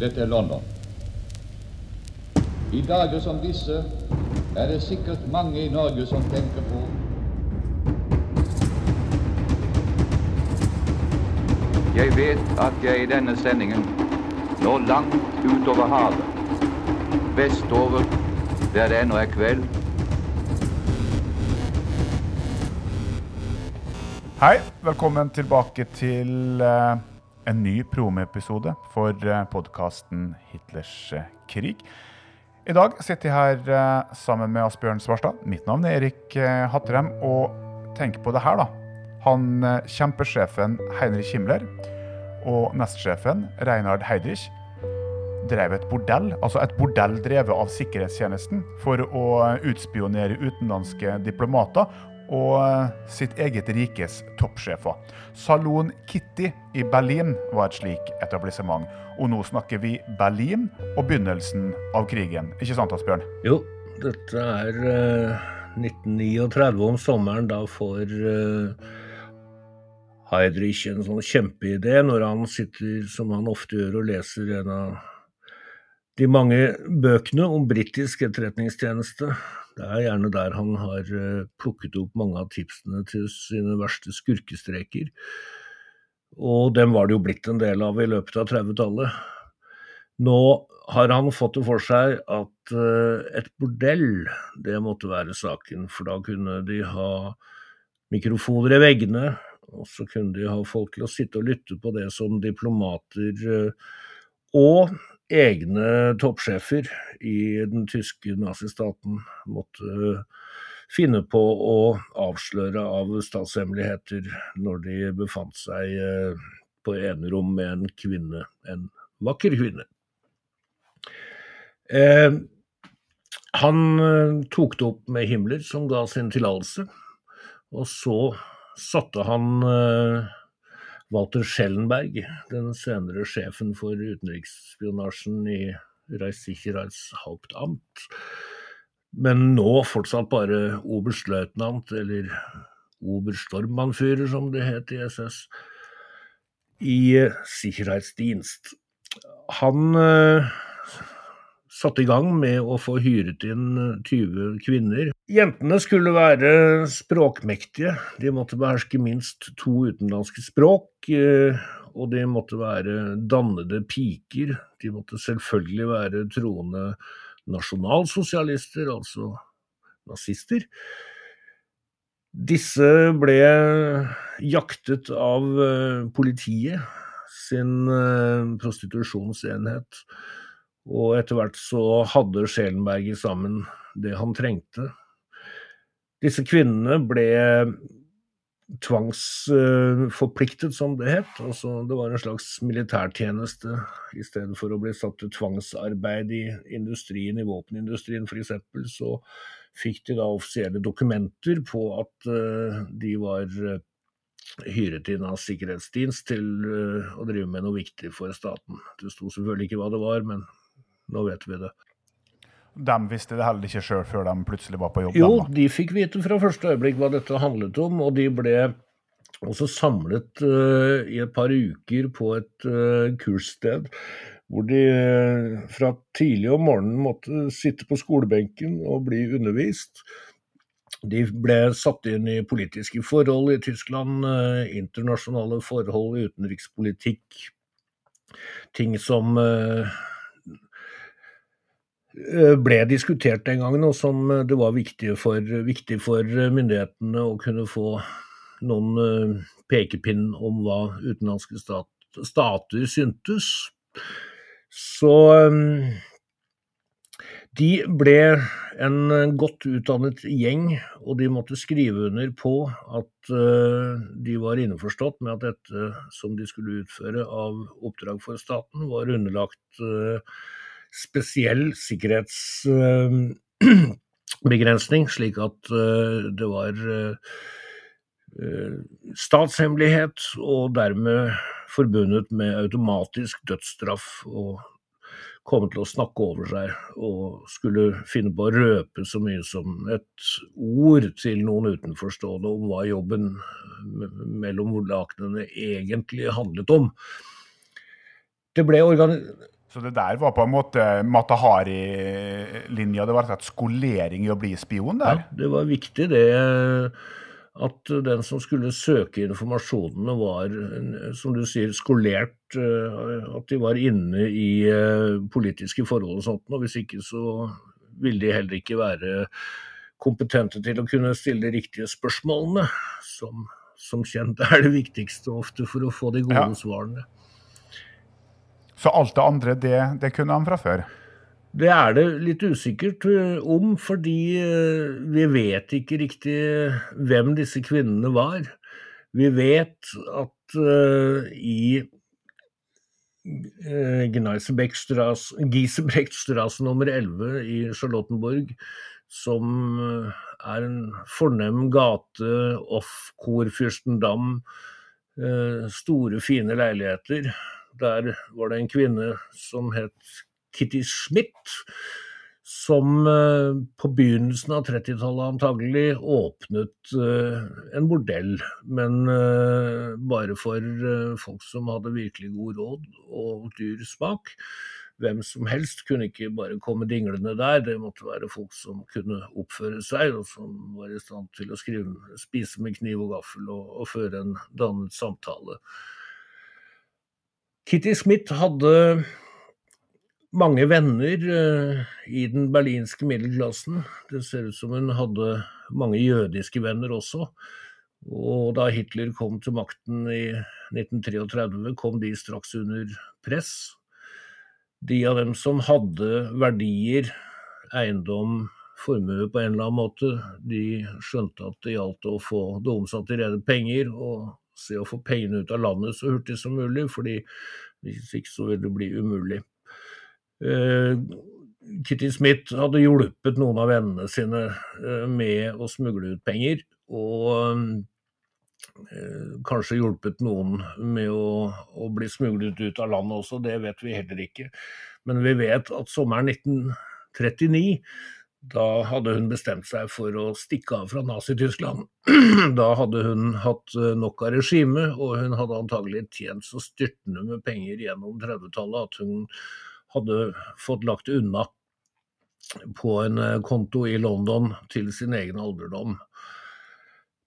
Dette er London. I dager som disse er det sikkert mange i Norge som tenker på Jeg vet at jeg i denne sendingen når langt utover havet, vestover, der det ennå er kveld. Hei, velkommen tilbake til eh, en ny promeepisode for uh, podkasten Hitlers eh, krig. I dag sitter jeg her eh, sammen med Asbjørn Svarstad. Mitt navn er Erik Hattrem. Og tenk på det her, da. Han kjempesjefen Heinrich Himmler og nestsjefen Reinhard Heidrich drev et bordell, altså et bordell drevet av sikkerhetstjenesten, for å utspionere utenlandske diplomater og eh, sitt eget rikes toppsjefer. Salon Kitty i Berlin var et slik etablissement. Og nå snakker vi Berlin og begynnelsen av krigen. Ikke sant, Asbjørn? Jo, dette er uh, 1939 om sommeren. Da får uh, Heidrich en sånn kjempeidé når han sitter, som han ofte gjør, og leser en av de mange bøkene om britisk etterretningstjeneste. Det er gjerne der han har eh, plukket opp mange av tipsene til sine verste skurkestreker. Og dem var det jo blitt en del av i løpet av 30-tallet. Nå har han fått det for seg at eh, et bordell, det måtte være saken. For da kunne de ha mikrofoner i veggene, og så kunne de ha folk til å sitte og lytte på det som diplomater eh, og egne toppsjefer i den tyske nazistaten måtte finne på å avsløre av statshemmeligheter når de befant seg eh, på enerom med en kvinne, en vakker kvinne. Eh, han eh, tok det opp med Himmler, som ga sin tillatelse, og så satte han eh, Walter Schellenberg, den senere sjefen for utenriksspionasjen i Reichssicherheitshauptamt, men nå fortsatt bare oberstløytnant, eller oberstormannfyrer, som det het i SS, i Sicherheitsdienst. Han eh, satte i gang med å få hyret inn 20 kvinner. Jentene skulle være språkmektige, de måtte beherske minst to utenlandske språk, eh, og de måtte være dannede piker. De måtte selvfølgelig være troende nasjonalsosialister, altså nazister. Disse ble jaktet av eh, politiet sin eh, prostitusjonsenhet. Og etter hvert så hadde Schelenberger sammen det han trengte. Disse kvinnene ble tvangsforpliktet, som det het. Altså, det var en slags militærtjeneste i stedet for å bli satt til tvangsarbeid i industrien, i våpenindustrien f.eks. Så fikk de da offisielle dokumenter på at uh, de var uh, hyret inn av sikkerhetsdienst til uh, å drive med noe viktig for staten. Det sto selvfølgelig ikke hva det var, men nå vet vi det. De visste det heller ikke sjøl før de plutselig var på jobb? Jo, de fikk vite fra første øyeblikk hva dette handlet om, og de ble også samlet uh, i et par uker på et uh, kurssted. Hvor de uh, fra tidlig om morgenen måtte sitte på skolebenken og bli undervist. De ble satt inn i politiske forhold i Tyskland, internasjonale forhold, utenrikspolitikk. Ting som Eh, ble diskutert den gangen, og som eh, det var viktig for, viktig for myndighetene å kunne få noen eh, pekepinn om hva utenlandske stat, stater syntes. Så de ble en godt utdannet gjeng, og de måtte skrive under på at de var innforstått med at dette som de skulle utføre av oppdrag for staten, var underlagt spesiell sikkerhetsbegrensning, slik at eh, det var eh, statshemmelighet og dermed forbundet med automatisk dødsstraff. og komme til å snakke over seg og skulle finne på å røpe så mye som et ord til noen utenforstående om hva jobben mellom lakenene egentlig handlet om. Det ble Så det der var på en måte Matahari-linja? Det var rett og slett skolering i å bli spion der? Ja, det var viktig det at den som skulle søke informasjonene var, som du sier, skolert. At de var inne i politiske forhold og sånt. Og hvis ikke så ville de heller ikke være kompetente til å kunne stille de riktige spørsmålene. Som, som kjent er det viktigste ofte for å få de gode ja. svarene. Så alt det andre, det, det kunne han fra før? Det er det litt usikkert eh, om, fordi eh, vi vet ikke riktig hvem disse kvinnene var. Vi vet at i Giesebrechtstrasse nummer 11 i Charlottenborg, som er en fornem gate off Korfürstendam, uh, store, fine leiligheter der var det en kvinne som het Kitty Schmidt, som eh, på begynnelsen av 30-tallet antagelig åpnet eh, en bordell, men eh, bare for folk som hadde virkelig god råd og dyr smak. Hvem som helst kunne ikke bare komme dinglende der, det måtte være folk som kunne oppføre seg, og som var i stand til å skrive, spise med kniv og gaffel og, og føre en dannet samtale. Kitty Smith hadde mange venner uh, i den berlinske middelklassen. Det ser ut som hun hadde mange jødiske venner også. Og da Hitler kom til makten i 1933, kom de straks under press. De av dem som hadde verdier, eiendom, formue på en eller annen måte, de skjønte at det gjaldt å få det omsatt i rene penger, og se å få pengene ut av landet så hurtig som mulig, fordi hvis ikke så vil det bli umulig. Uh, Kitty Smith hadde hjulpet noen av vennene sine uh, med å smugle ut penger, og uh, kanskje hjulpet noen med å, å, bli smuglet ut av landet også, det vet vi heller ikke. Men vi vet at sommeren 1939 da hadde hun bestemt seg for å stikke av fra Nazi-Tyskland. Da hadde hun hatt eh, nok av regimet, og hun hadde antagelig tjent så styrtende med penger gjennom 30-tallet at hun hadde fått lagt unna på en eh, konto i London til sin egen alderdom.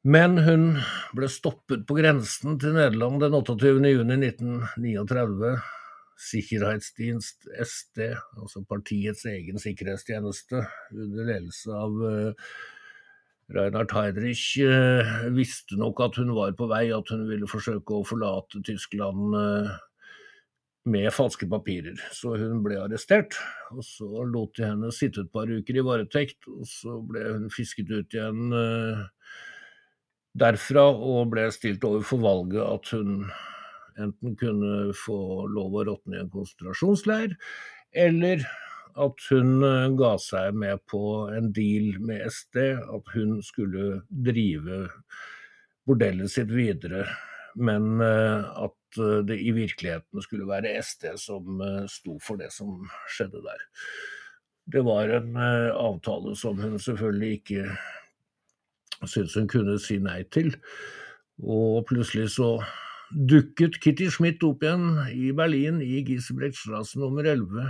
Men hun ble stoppet på grensen til Nederland den 28.6.1939 Sikkerhetsdienst, SD, altså partiets egen sikkerhetstjeneste, under ledelse av uh, Reinhard Heidrich, uh, visste nok at hun var på vei, at hun ville forsøke å forlate Tyskland uh, med falske papirer. Så hun ble arrestert, og så lot de henne sitte et par uker i varetekt, og så ble hun fisket ut igjen derfra og ble stilt overfor valget at hun enten kunne få lov å råtne i en konsentrasjonsleir, eller at hun eh, ga seg med på en deal med SD, at hun skulle drive bordellet sitt videre, men eh, at eh, det i virkeligheten skulle være SD som sto for det som skjedde der. Det var en avtale som hun selvfølgelig ikke syntes hun kunne si nei til, og plutselig så dukket Kitty Schmidt opp igjen i Berlin i Giesebrechtstrasse nummer 11.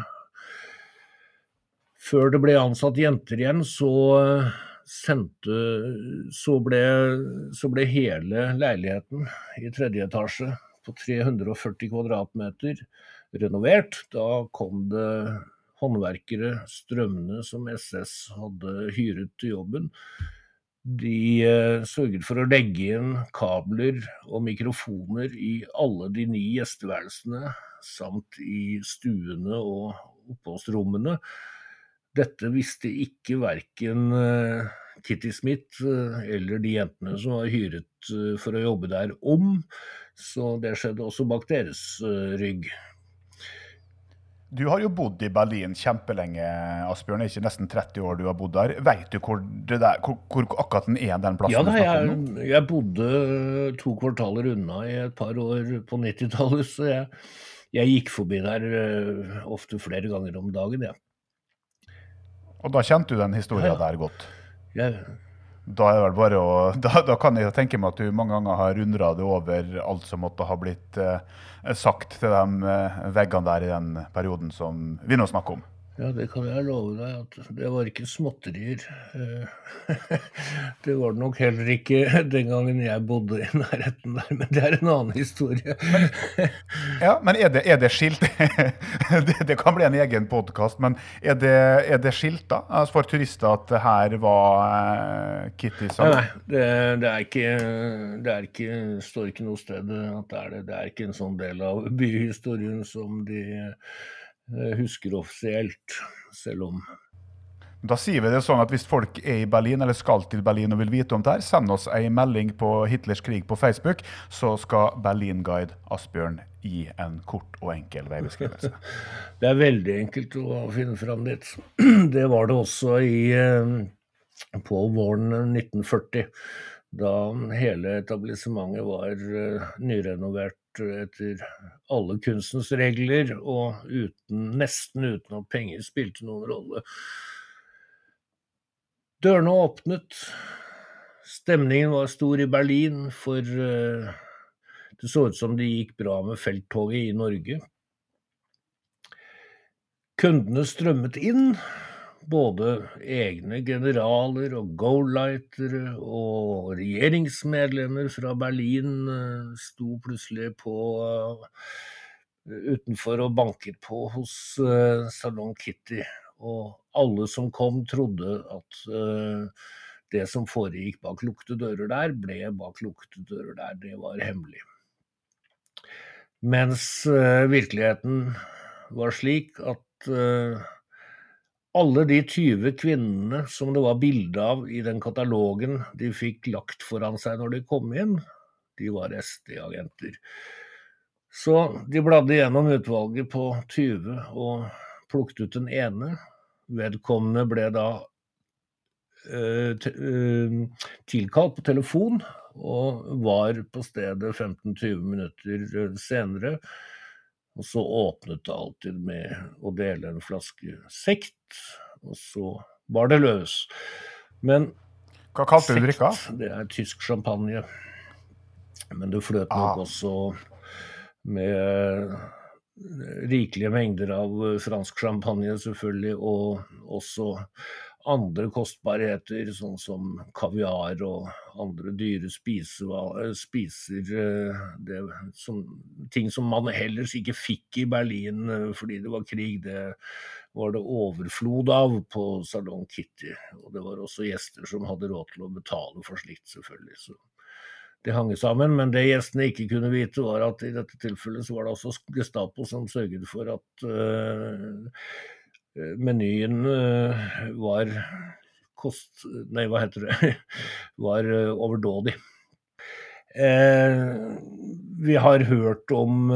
Før det ble ansatt jenter igjen, så sendte så ble, så ble hele leiligheten i tredje etasje på 340 kvadratmeter renovert. Da kom det håndverkere strømmende som SS hadde hyret til jobben. De eh, sørget for å legge inn kabler og mikrofoner i alle de ni gjesteværelsene, samt i stuene og oppholdsrommene. Dette visste ikke verken eh, Kitty Smith eh, eller de jentene som var hyret for å jobbe der, om, så det skjedde også bak deres rygg. Du har jo bodd i Berlin kjempelenge, Asbjørn. Ikke nesten 30 år du har bodd der. Vet du hvor, der, hvor, hvor akkurat den er, den plassen ja, nei, jeg, jeg, bodde to kvartaler unna i et par år på 90-tallet, så jeg, jeg, gikk forbi der uh, ofte flere ganger om dagen, Ja. Og da kjente du den historien ja. der godt? Jeg Da, å, da, da kan jeg tenke meg at du mange ganger har rundra det over alt som måtte ha blitt eh, sagt til de eh, veggene der i den perioden som vi nå snakker om. Ja, det kan jeg love deg at det var ikke småtterier. Eh, det var det nok heller ikke den gangen jeg bodde i nærheten der, men det er en annen historie. Ja, men er det, er det skilt det, det kan bli en egen podkast, men er det, er det skilta altså for turister at det her var eh, Kitty Nei, nei det, det, er ikke, det er ikke, står ikke noe sted at det er det. Det er ikke en sånn del av byhistorien som de husker offisielt, selv om Da sier vi det sånn at hvis folk er i Berlin eller skal til Berlin og vil vite om det her, send oss ei melding på Hitlers krig på Facebook, så skal Berlinguide Asbjørn gi en kort og enkel veibeskrivelse. Det er veldig enkelt å finne fram dit. Det var det også i, eh, på våren 1940, da hele etablissementet var eh, nyrenovert etter alle kunstens regler, og uten, nesten uten at penger spilte noen rolle. Dørene åpnet. Stemningen var stor i Berlin, for eh, det så ut som det gikk bra med felttoget i Norge. Kundene strømmet inn, både egne generaler og go-lightere og regjeringsmedlemmer fra Berlin eh, sto plutselig på eh, utenfor og banket på hos eh, Salon Kitty. Og alle som kom, trodde at det som foregikk bak lukkede dører der, ble bak lukkede dører der. Det var hemmelig. Mens virkeligheten var slik at alle de 20 kvinnene som det var bilde av i den katalogen de fikk lagt foran seg når de kom inn, de var SD-agenter. Så de bladde gjennom utvalget på 20 og plukket ut den ene. Vedkommende ble da uh, eh, tilkalt på telefon og var på stedet 15-20 minutter senere. Og så åpnet det alltid med å dele en flaske sekt, og så var det løs. Men Hva kalte du drikka? det er tysk champagne. Men det fløt Ah. nok også med rikelige mengder av fransk champagne, selvfølgelig, og også andre kostbarheter, sånn som kaviar og andre dyre spiser, spiser. eh, Det, som, ting som man ellers ikke fikk i Berlin eh, fordi det var krig. Det var det overflod av på Salon Kitty. Og det var også gjester som hadde råd til å betale for slikt, selvfølgelig. Så det hang sammen, men det gjestene ikke kunne vite, var at i dette tilfellet så var det også Gestapo som sørget for at eh, menyen eh, var kost... Nei, hva heter det? var eh, overdådig. Eh, vi har hørt om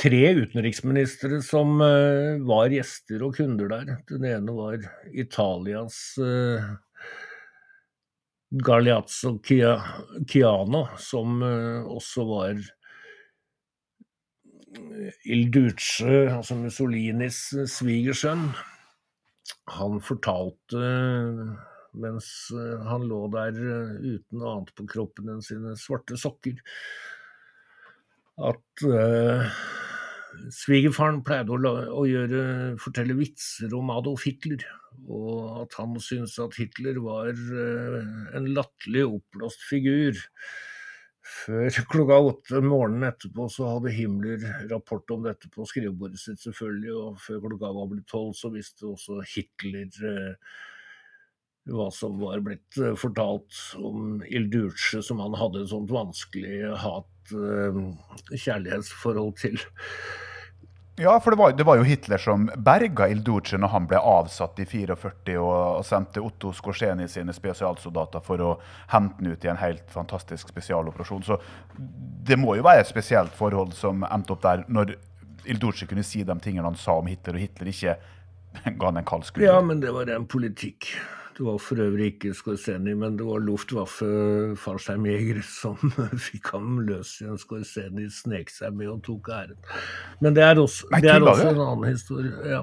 tre utenriksministre som var gjester og kunder der. Den ene var Italias Galeazzo Chiano, som også var Il Duce, altså Mussolinis svigersønn. Han fortalte, mens eh, han lå der eh, uten noe annet på kroppen enn sine svarte sokker, at uh, svigerfaren pleide å, å gjøre, fortelle vitser om Adolf Hitler, og at han syntes at Hitler var uh, en latterlig oppblåst figur. Før klokka åtte morgenen etterpå så hadde Himmler rapport om dette på skrivebordet sitt, selvfølgelig, og før klokka var blitt tolv så visste også Hitler eh, hva som var blitt eh, fortalt om Il Duce, som han hadde et sånt vanskelig hat-kjærlighetsforhold til. Ja, for det var, det var jo Hitler som berga Ilduce når han ble avsatt i 44 og, sendte Otto Skorseni sine spesialsoldater for å hente han ut i en helt fantastisk spesialoperasjon. Så det må jo være et spesielt forhold som endte opp der, når Ilduce kunne si de tingene han sa om Hitler, og Hitler ikke ga han en kald skulder. Ja, men det var ren politikk. Det var for øvrig ikke Skorseni, men det var Luftwaffe fallskjermjegere som fikk ham løs igjen. Skorseni snek seg med og tok æren. Men det er også, Nei, det er også en annen historie. Ja.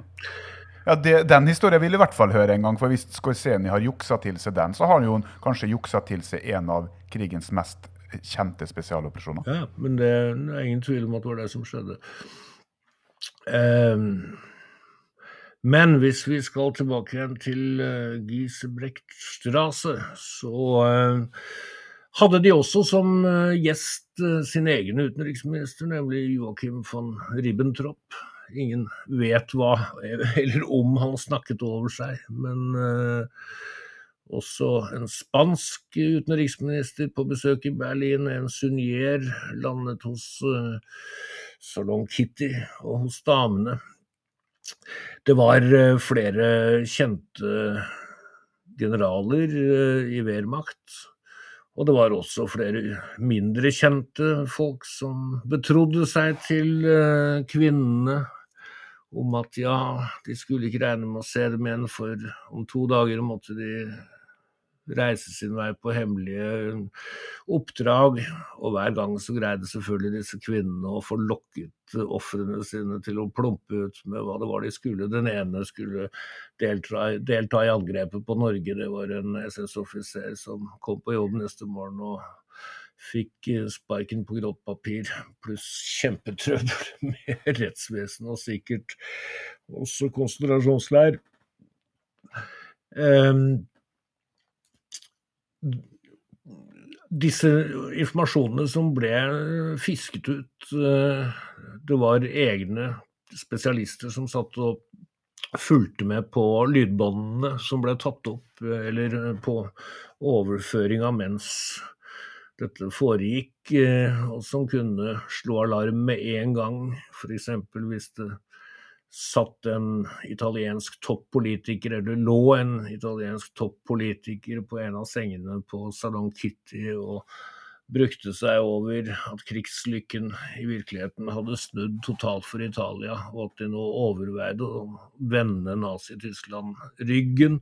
Ja, det, Den historien vil jeg i hvert fall høre en gang. for Hvis Skorseni har juksa til seg den, så har han jo kanskje juksa til seg en av krigens mest kjente spesialoperasjoner. Ja, men det, det er ingen tvil om at det var det som skjedde. Um, men hvis vi skal tilbake igjen til uh, Giesebrechtstrasse, så uh, hadde de også som uh, gjest uh, sin egen utenriksminister, nemlig Joachim von Ribbentrop. Ingen vet hva, eller om han snakket over seg, men også en spansk utenriksminister på besøk i Berlin, en Sunier, landet hos Salon Kitty og hos damene. Det var flere kjente generaler i Wehrmacht. Og det var også flere mindre kjente folk som betrodde seg til kvinnene om at ja, de skulle ikke regne med å se dem igjen, for om to dager måtte de reise sin vei på hemmelige oppdrag. Og hver gang så greide selvfølgelig disse kvinnene å få lokket ofrene sine til å plumpe ut med hva det var de skulle. Den ene skulle delta, delta i angrepet på Norge. Det var en SS-offiser som kom på jobb neste morgen og fikk sparken på grått papir, pluss kjempetrøbbel med rettsvesenet og sikkert også konsentrasjonsleir. Um, disse informasjonene som ble fisket ut, det var egne spesialister som satt og fulgte med på lydbåndene som ble tatt opp, eller på overføring av mens dette foregikk, og som kunne slå alarm med en gang, f.eks. hvis det satt en italiensk toppolitiker, eller lå en italiensk toppolitiker på en av sengene på Salon Kitty og brukte seg over at krigslykken i virkeligheten hadde snudd totalt for Italia, og at de nå overveide å vende Nazi-Tyskland ryggen.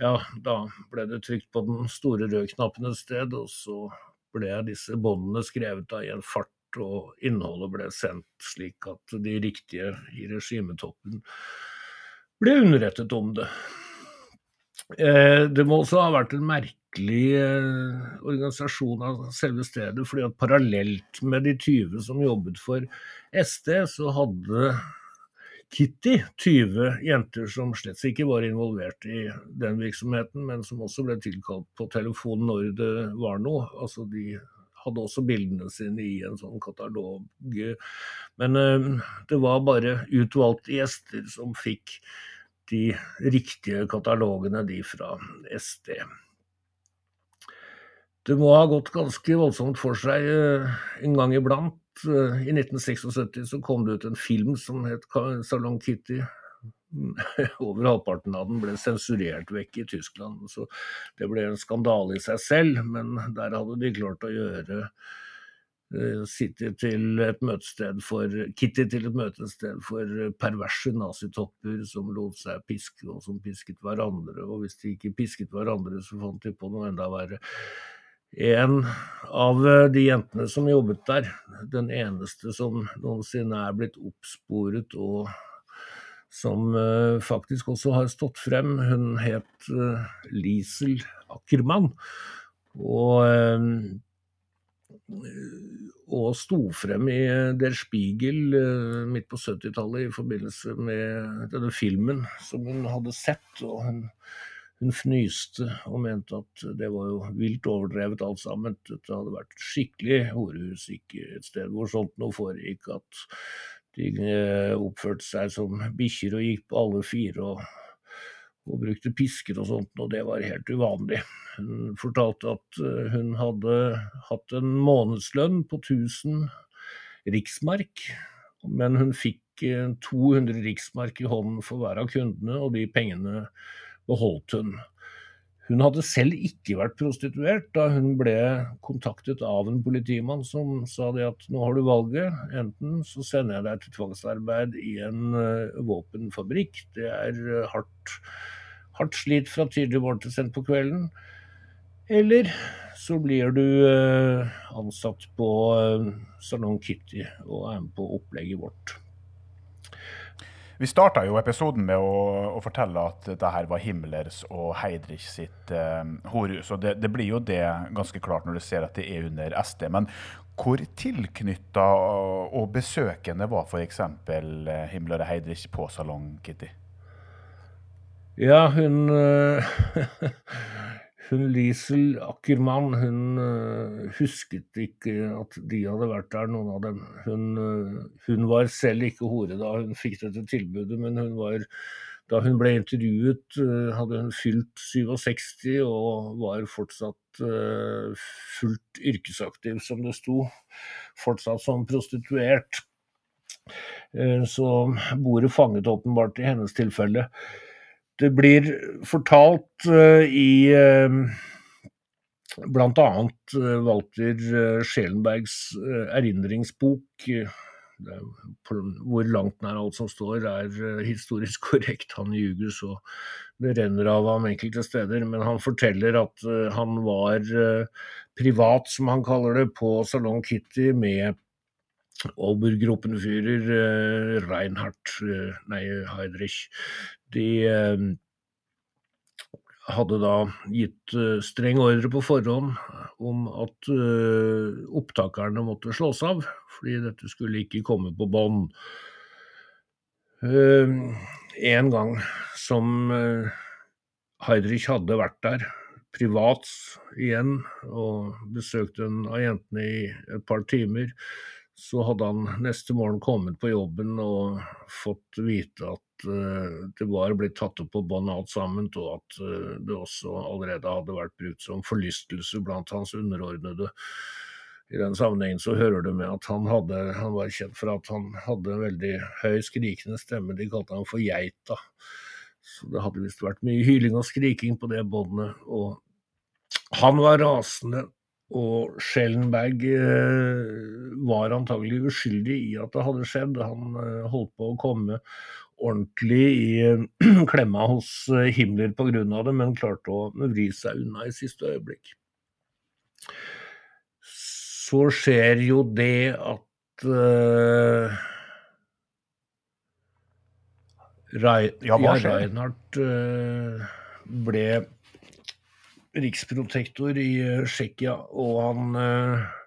Ja, da ble det trykt på den store røde-knappen et sted, og så ble disse båndene skrevet av i en fart og innholdet ble sendt slik at de riktige i regimetoppen ble underrettet om det. Eh, det må også ha vært en merkelig eh, organisasjon av selve stedet, fordi at parallelt med de 20 som jobbet for SD, så hadde Kitty 20 jenter som slett ikke var involvert i den virksomheten, men som også ble tilkalt på telefon når det var noe. Altså de hadde også bildene sine i en sånn katalog. Men eh, det var bare utvalgte gjester som fikk de riktige katalogene, de fra SD. Det må ha gått ganske voldsomt for seg eh, en gang iblant. Eh, I 1976 så kom det ut en film som het Salon Kitty, over halvparten av den ble sensurert vekk i Tyskland. Så det ble en skandale i seg selv, men der hadde de klart å gjøre uh, City til et møtested for Kitty til et møtested for perverse nazitopper som lot seg piske, og som pisket hverandre. Og hvis de ikke pisket hverandre, så fant de på noe enda verre. En av de jentene som jobbet der, den eneste som noensinne er blitt oppsporet og som uh, faktisk også har stått frem. Hun het uh, Liesel Ackermann. Og, uh, og sto frem i Der Spiegel midt på 70-tallet i forbindelse med denne filmen som hun hadde sett. og hun hun fnyste og mente at det var jo vilt overdrevet alt sammen. Det hadde vært skikkelig horehus, ikke et sted hvor sånt noe foregikk. At de eh, oppførte seg som bikkjer og gikk på alle fire og, og, brukte pisker og sånt, og det var helt uvanlig. Hun fortalte at eh, hun hadde hatt en månedslønn på 1000 riksmark, men hun fikk 200 eh, riksmark i hånden for hver av kundene, og de pengene beholdt hun. Hun hadde selv ikke vært prostituert da hun ble kontaktet av en politimann som sa det at nå har du valget, enten så sender jeg deg til tvangsarbeid i en uh, våpenfabrikk, det er uh, hardt, hardt, slit fra tidlig morgen til sent på kvelden, eller så blir du uh, ansatt på Salong Kitty og er med på opplegget vårt. Vi starta jo episoden med å, å, fortelle at dette her var Himmlers og Heidrich sitt eh, horhus. Og det, det, blir jo det ganske klart når du ser at det er under SD. Men hvor tilknytta og besøkende var f.eks. Eh, Himmler og Heidrich på Salong Kitty? Ja, hun Hun Liesel Ackermann hun uh, husket ikke at de hadde vært der, noen av dem. Hun, uh, hun, var selv ikke hore da hun fikk dette tilbudet, men hun var da hun ble intervjuet, uh, hadde hun fylt 67 og var fortsatt fullt yrkesaktiv, som det sto. Fortsatt som prostituert. Så bordet fanget åpenbart i hennes tilfelle. Det blir fortalt uh, i uh, bl.a. Uh, Walter Schelenbergs erindringsbok. hvor langt nær alt som står er historisk korrekt. Han ljuger så det renner av ham enkelte steder. Men han forteller at han var privat, som han kaller det, på Salong Kitty med Obergruppenführer Reinhardt, nei, Heidrich de eh, hadde da gitt eh, streng ordre på forhånd om at eh, opptakerne måtte slås av, fordi dette skulle ikke komme på bånd. En gang som Heidrich hadde vært der, privat igjen, og besøkt en av jentene i et par timer, så hadde han neste morgen kommet på jobben og fått vite at det var blitt tatt opp på bånd alt sammen, og at uh, det også allerede hadde vært brukt som forlystelse blant hans underordnede. I den sammenhengen så hører du med at han, hadde, han var kjent for at han hadde en veldig høy, skrikende stemme. De kalte han for Geita. Så det hadde visst vært mye hyling og skriking på det båndet. Og han var rasende og Schellenberg eh, var antagelig uskyldig i at det hadde skjedd. Han eh, holdt på å komme ordentlig i klemma hos eh, Himmler pga. det, men klarte å vri seg unna i siste øyeblikk. Så skjer jo det at uh, Rei, ja, Reinhardt uh, ble riksprotektor i Tsjekkia, og han uh,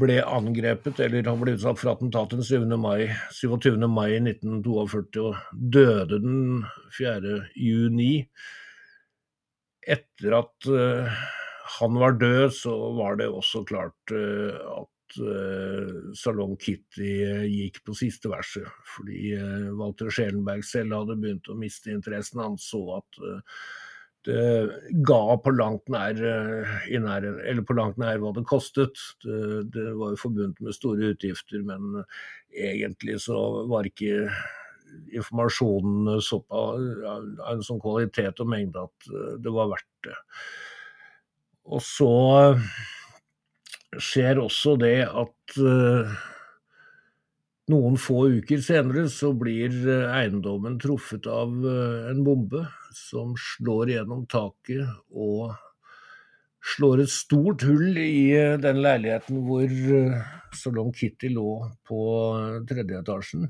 ble angrepet, eller han ble utsatt for attentat den 7. mai, 27. mai 1942 og døde den 4. juni. Etter at uh, han var død, så var det også klart uh, at uh, Salong Kitty gikk på siste verset, fordi Walter Schelenberg selv hadde begynt å miste interessen. Han så at ga på langt nær, eh, nær, eller på langt nær hva det kostet. Det, det var jo forbundet med store utgifter, men egentlig så var ikke informasjonen såpass av en sånn kvalitet og mengde at eh, det var verdt det. Og så skjer også det at noen få uker senere så blir eh, eiendommen truffet av eh, en bombe som slår gjennom taket og slår et stort hull i eh, den leiligheten hvor Salong Kitty lå på tredje etasjen.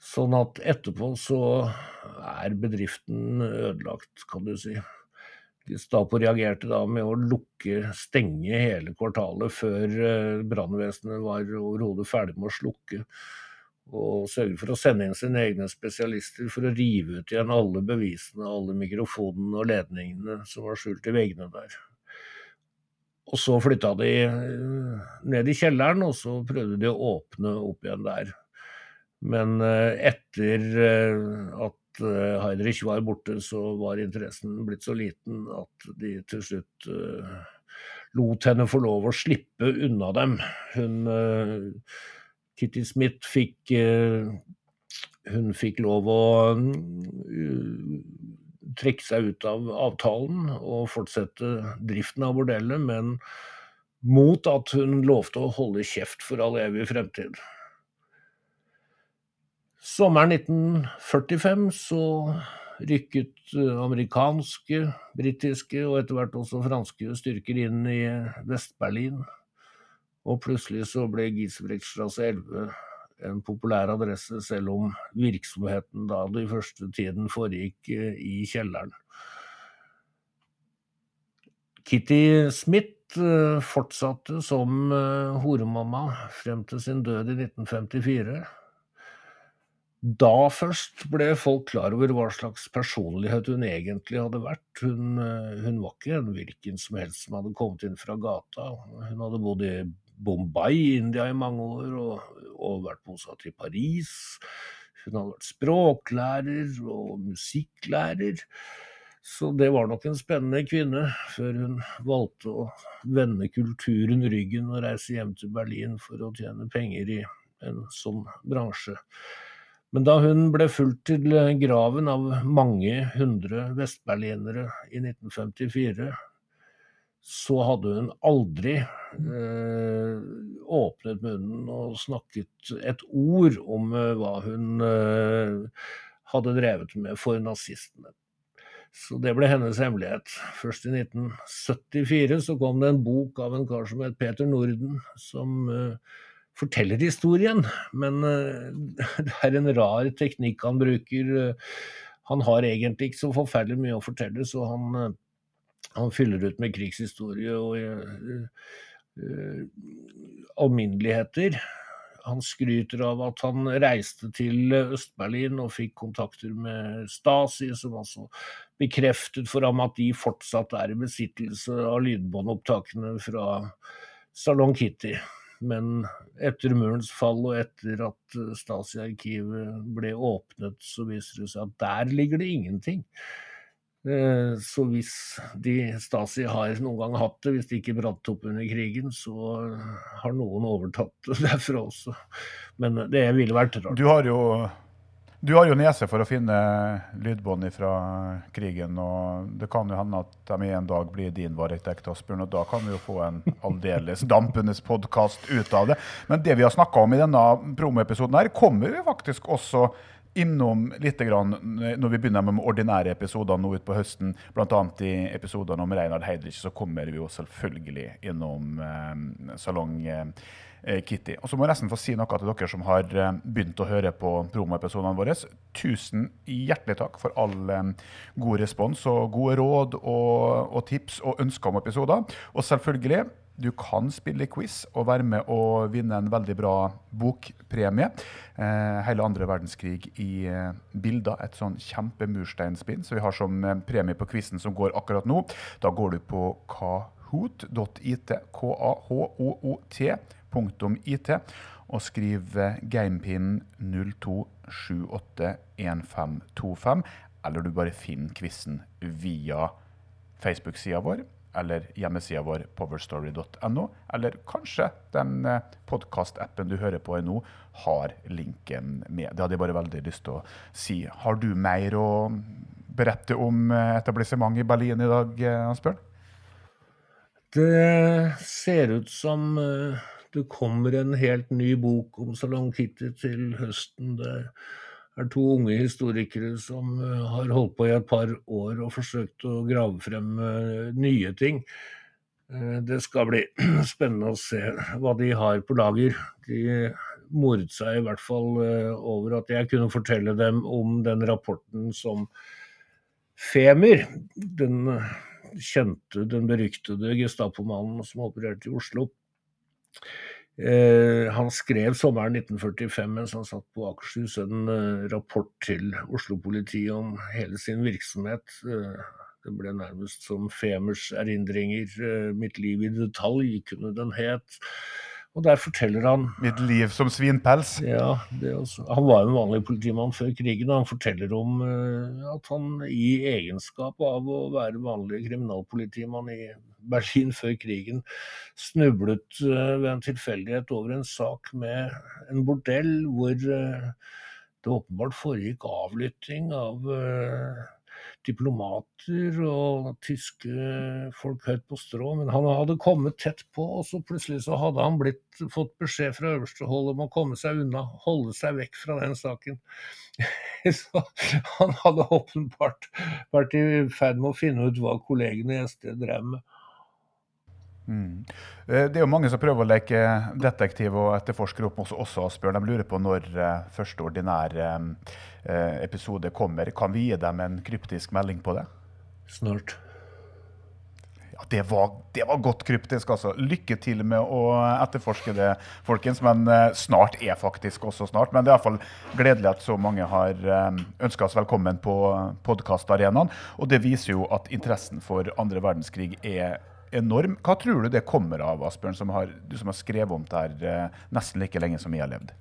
Sånn at etterpå så er bedriften ødelagt, kan du si. Gestapo reagerte da med å lukke, stenge hele kvartalet før eh, brannvesenet var overhodet ferdig med å slukke. Og sørge for å sende inn sine egne spesialister for å rive ut igjen alle bevisene, alle mikrofonene og ledningene som var skjult i veggene der. Og så flytta de eh, ned i kjelleren, og så prøvde de å åpne opp igjen der. Men eh, etter at uh, Heidrich var borte, så var interessen blitt så liten at de til slutt uh, lot henne få lov å slippe unna dem. Hun uh, Kitty Smith fikk Hun fikk lov å trekke seg ut av avtalen og fortsette driften av bordellet, men mot at hun lovte å holde kjeft for all evig fremtid. Sommeren 1945 så rykket eh, amerikanske, britiske og etter hvert også franske styrker inn i Vest-Berlin. Og plutselig så ble Giesebrechtstrasse 11 en populær adresse, selv om virksomheten da de første tiden foregikk i kjelleren. Kitty Smith fortsatte som horemamma frem til sin død i 1954. Da først ble folk klar over hva slags personlighet hun egentlig hadde vært. Hun, eh, hun, var ikke en hvilken som helst som hadde kommet inn fra gata. Hun hadde bodd i Bombay i India i mange år og, og vært bosatt i Paris. Hun hadde vært språklærer og musikklærer. Så det var nok en spennende kvinne, før hun valgte å vende kulturen ryggen og reise hjem til Berlin for å tjene penger i en sånn bransje. Men da hun ble fulgt til graven av mange hundre vestberlinere i 1954, så hadde hun aldri eh, åpnet munnen og snakket et ord om eh, hva hun eh, hadde drevet med for nazistene. Så det ble hennes hemmelighet. Først i 1974 så kom det en bok av en kar som het Peter Norden, som eh, forteller historien, men eh, det er en rar teknikk han bruker. Han har egentlig ikke så forferdelig mye å fortelle, så han, eh, han fyller ut med krigshistorie og uh, alminneligheter. Han skryter av at han reiste til Øst-Berlin og fikk kontakter med Stasi, som altså bekreftet for ham at de fortsatt er i besittelse av lydbåndopptakene fra Salon Kitty. Men etter murens fall og etter at eh, Stasi-arkivet ble åpnet, så viser det seg at der ligger det ingenting. Eh, så hvis de Stasi har noen gang hatt det, hvis de ikke brant opp under krigen, så har noen overtatt det derfra også. Men det ville vært rart. Du har jo du har jo nese for å finne lydbånd fra krigen, og det kan jo hende at de en dag blir din varetekt, Asbjørn, og da kan vi jo få en aldeles dampende podkast ut av det. Men det vi har snakka om i denne promoepisoden her, kommer vi faktisk også innom litt grann når vi begynner med ordinære episoder nå utpå høsten. Bl.a. i episodene om Reinhard Heidrich så kommer vi jo selvfølgelig innom eh, salong. Eh, Kitty. Og så må jeg nesten få si noe til dere som har eh, begynt å høre på promoepisodene våre. Tusen hjertelig takk for all eh, god respons og gode råd og, og tips og ønsker om episoder. Og selvfølgelig, du kan spille quiz og være med og vinne en veldig bra bokpremie. Eh, hele andre verdenskrig i eh, bilder. Et sånn kjempemursteinspinn som vi har som eh, premie på quizen som går akkurat nå. Da går du på kahoot.it. K-a-h-o-o-t .it, og skriv gamepin 02781525, eller du bare finner quizen via Facebook-sida vår eller hjemmesida vår powerstory.no, eller kanskje den eh, podkast-appen du hører på nå, har linken med. Det hadde jeg bare veldig lyst til å si. Har du mer å berette om etablissementet i Berlin i dag, eh, Asbjørn? Det ser ut som det kommer en helt ny bok om Salong Kitty til høsten. Det er to unge historikere som eh, har holdt på i et par år og forsøkt å grave frem eh, nye ting. Eh, det skal bli spennende å se hva de har på lager. De moret seg i hvert fall over at jeg kunne fortelle dem om den rapporten som Femer, den kjente, den beryktede Gestapo-mannen som opererte i Oslo, Eh, han skrev sommeren 1945 mens han satt på Akershus en eh, rapport til Oslo-politiet om hele sin virksomhet. Eh, det ble nærmest som Femers erindringer. Uh, 'Mitt liv i detalj' kunne den het. Og der forteller han Mitt liv som svinpels? Ja. han var jo en vanlig politimann før krigen, og han forteller om uh, at han i egenskap av å være vanlig kriminalpolitimann i Berlin før krigen snublet uh, ved en tilfeldighet over en sak med en bordell hvor uh, det åpenbart foregikk avlytting av diplomater og tyske folk høyt på strå, men han hadde kommet tett på, og så plutselig så hadde han blitt, fått beskjed fra øverste hold om å komme seg unna, holde seg vekk fra den saken. så han hadde åpenbart vært i ferd med å finne ut hva kollegene i SD drev med. Mm. Eh, det er jo mange som prøver å leke detektiv og etterforsker opp også, og spør. De lurer på når uh, første ordinære uh, episode kommer. Kan vi gi dem en kryptisk melding på det? Snart. Ja, det var, det var godt kryptisk, altså. Lykke til med å etterforske det, folkens. Men snart er faktisk også snart. Men det er iallfall gledelig at så mange har ønska oss velkommen på podkastarenaen. Og det viser jo at interessen for andre verdenskrig er enorm. Hva tror du det kommer av, Asbjørn, som har, du som har skrevet om det her eh, nesten like lenge som vi har levd?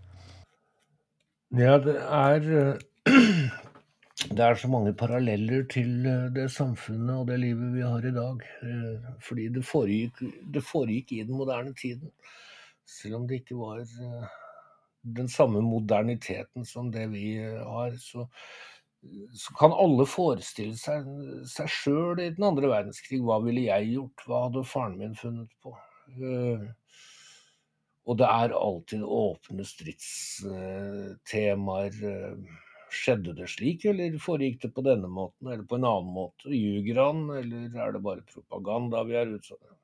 Ja, det er eh, Det er så mange paralleller til eh, det samfunnet og det livet vi har i dag. Eh, fordi det foregikk, det foregikk i den moderne tiden. Selv om det ikke var den samme moderniteten som det vi har, så så kan alle forestille seg seg sjøl i den andre verdenskrig. Hva ville jeg gjort? Hva hadde faren min funnet på? Uh, og det er alltid åpne stridstemaer. Skjedde det slik, eller foregikk det på denne måten, eller på en annen måte? Ljuger han, eller er det bare propaganda vi er utsatt for?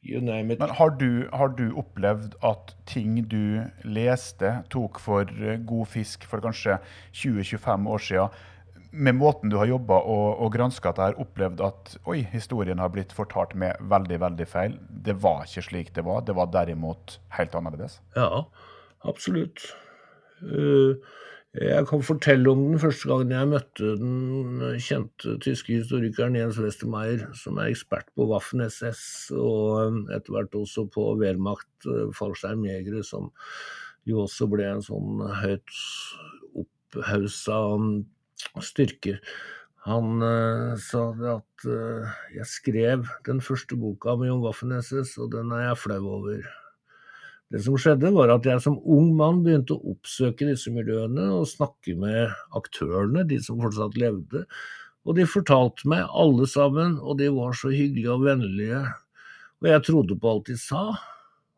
Men har du, har du opplevd at ting du leste, tok for god fisk for kanskje 20-25 år siden, med måten du har jobba og, og granska dette, opplevd at oi, historien har blitt fortalt med veldig veldig feil. Det var ikke slik det var. Det var derimot helt annerledes. Ja, absolutt. Uh, jeg kan fortelle om den første gangen jeg møtte den kjente tyske historikeren Jens Westermeier, som er ekspert på Waffen-SS, og etter hvert også på Wehrmacht, uh, fallskjermjegere, som jo også ble en sånn høyt opphausa styrke. Han uh, sa at uh, jeg skrev den første boka mi om Waffen-SS, og den er jeg flau over. Det som skjedde, var at jeg som ung mann begynte å oppsøke disse miljøene og snakke med aktørene, de som fortsatt levde. Og de fortalte meg, alle sammen, og de var så hyggelige og vennlige. Og jeg trodde på alt de sa.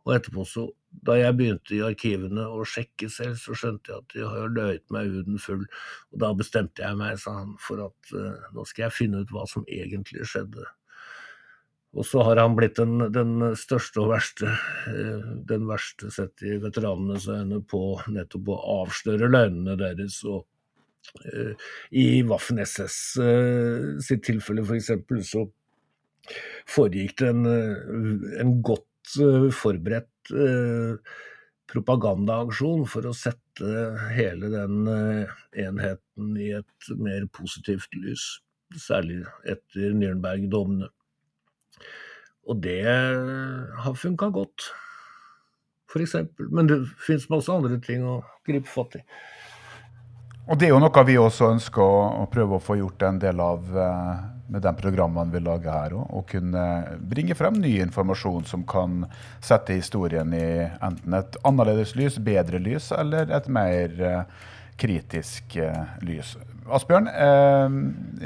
Og etterpå så da jeg begynte i arkivene å sjekke selv, så skjønte jeg at de har løyet meg huden full. Og da bestemte jeg meg, sa han, for at uh, nå skal jeg finne ut hva som egentlig skjedde. Og så har han blitt den, den største og verste, uh, den verste sett i veteranenes øyne på nettopp å avsløre løgnene deres. og uh, I Waffen-SS sitt tilfelle, for eksempel, så foregikk det en, en godt forberedt uh, propagandaaksjon for å sette hele den uh, enheten i et mer positivt lys. Særlig etter Nürnberg-dommene. Og det har funka godt, f.eks. Men det fins masse andre ting å gripe fatt i. Og det er jo noe vi også ønsker å, å prøve å få gjort en del av uh, med de programmene vi lager her òg. Og kunne bringe frem ny informasjon som kan sette historien i enten et annerledes lys, bedre lys, eller et mer uh, kritisk uh, lys. Asbjørn,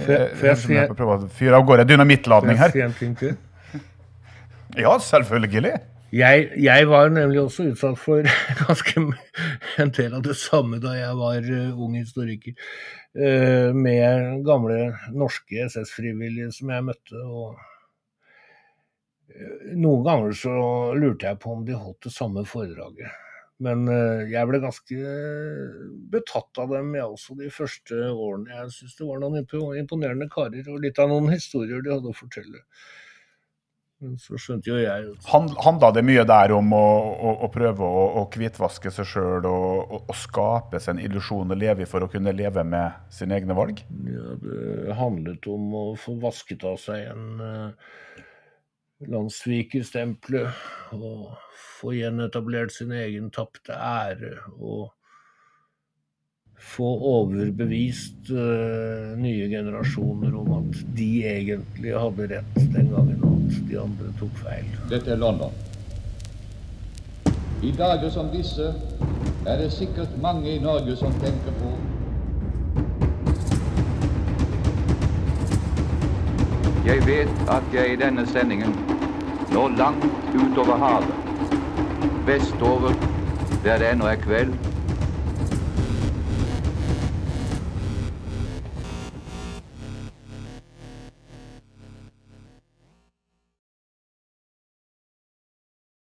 får jeg si prøve å fyre av gårde dynamittladning her. Får jeg si en ting til? Ja, selvfølgelig. Jeg, jeg, var nemlig også utsatt for ganske en del av det samme da jeg var uh, ung historiker. Uh, med gamle norske SS-frivillige som jeg møtte. og uh, Noen ganger så lurte jeg på om de holdt det samme foredraget. Men jeg ble ganske betatt av dem, jeg også, de første årene. Jeg syns det var noen imponerende karer, og litt av noen historier de hadde å fortelle. Så skjønte jo jeg Handla det mye der om å, å, å prøve å, å hvitvaske seg sjøl og, og, og, skape seg en illusjon å leve i for å kunne leve med sine egne valg? Ja, det handlet om å få vasket av seg en uh, landssvikerstempelet og få gjenetablert sin egen tapte ære. og få overbevist uh, nye generasjoner om at de egentlig hadde rett den gangen, de andre tok feil. Dette er London. I dager som disse er det sikkert mange i Norge som tenker på Jeg vet at jeg i denne sendingen når langt utover havet, vestover der det ennå er kveld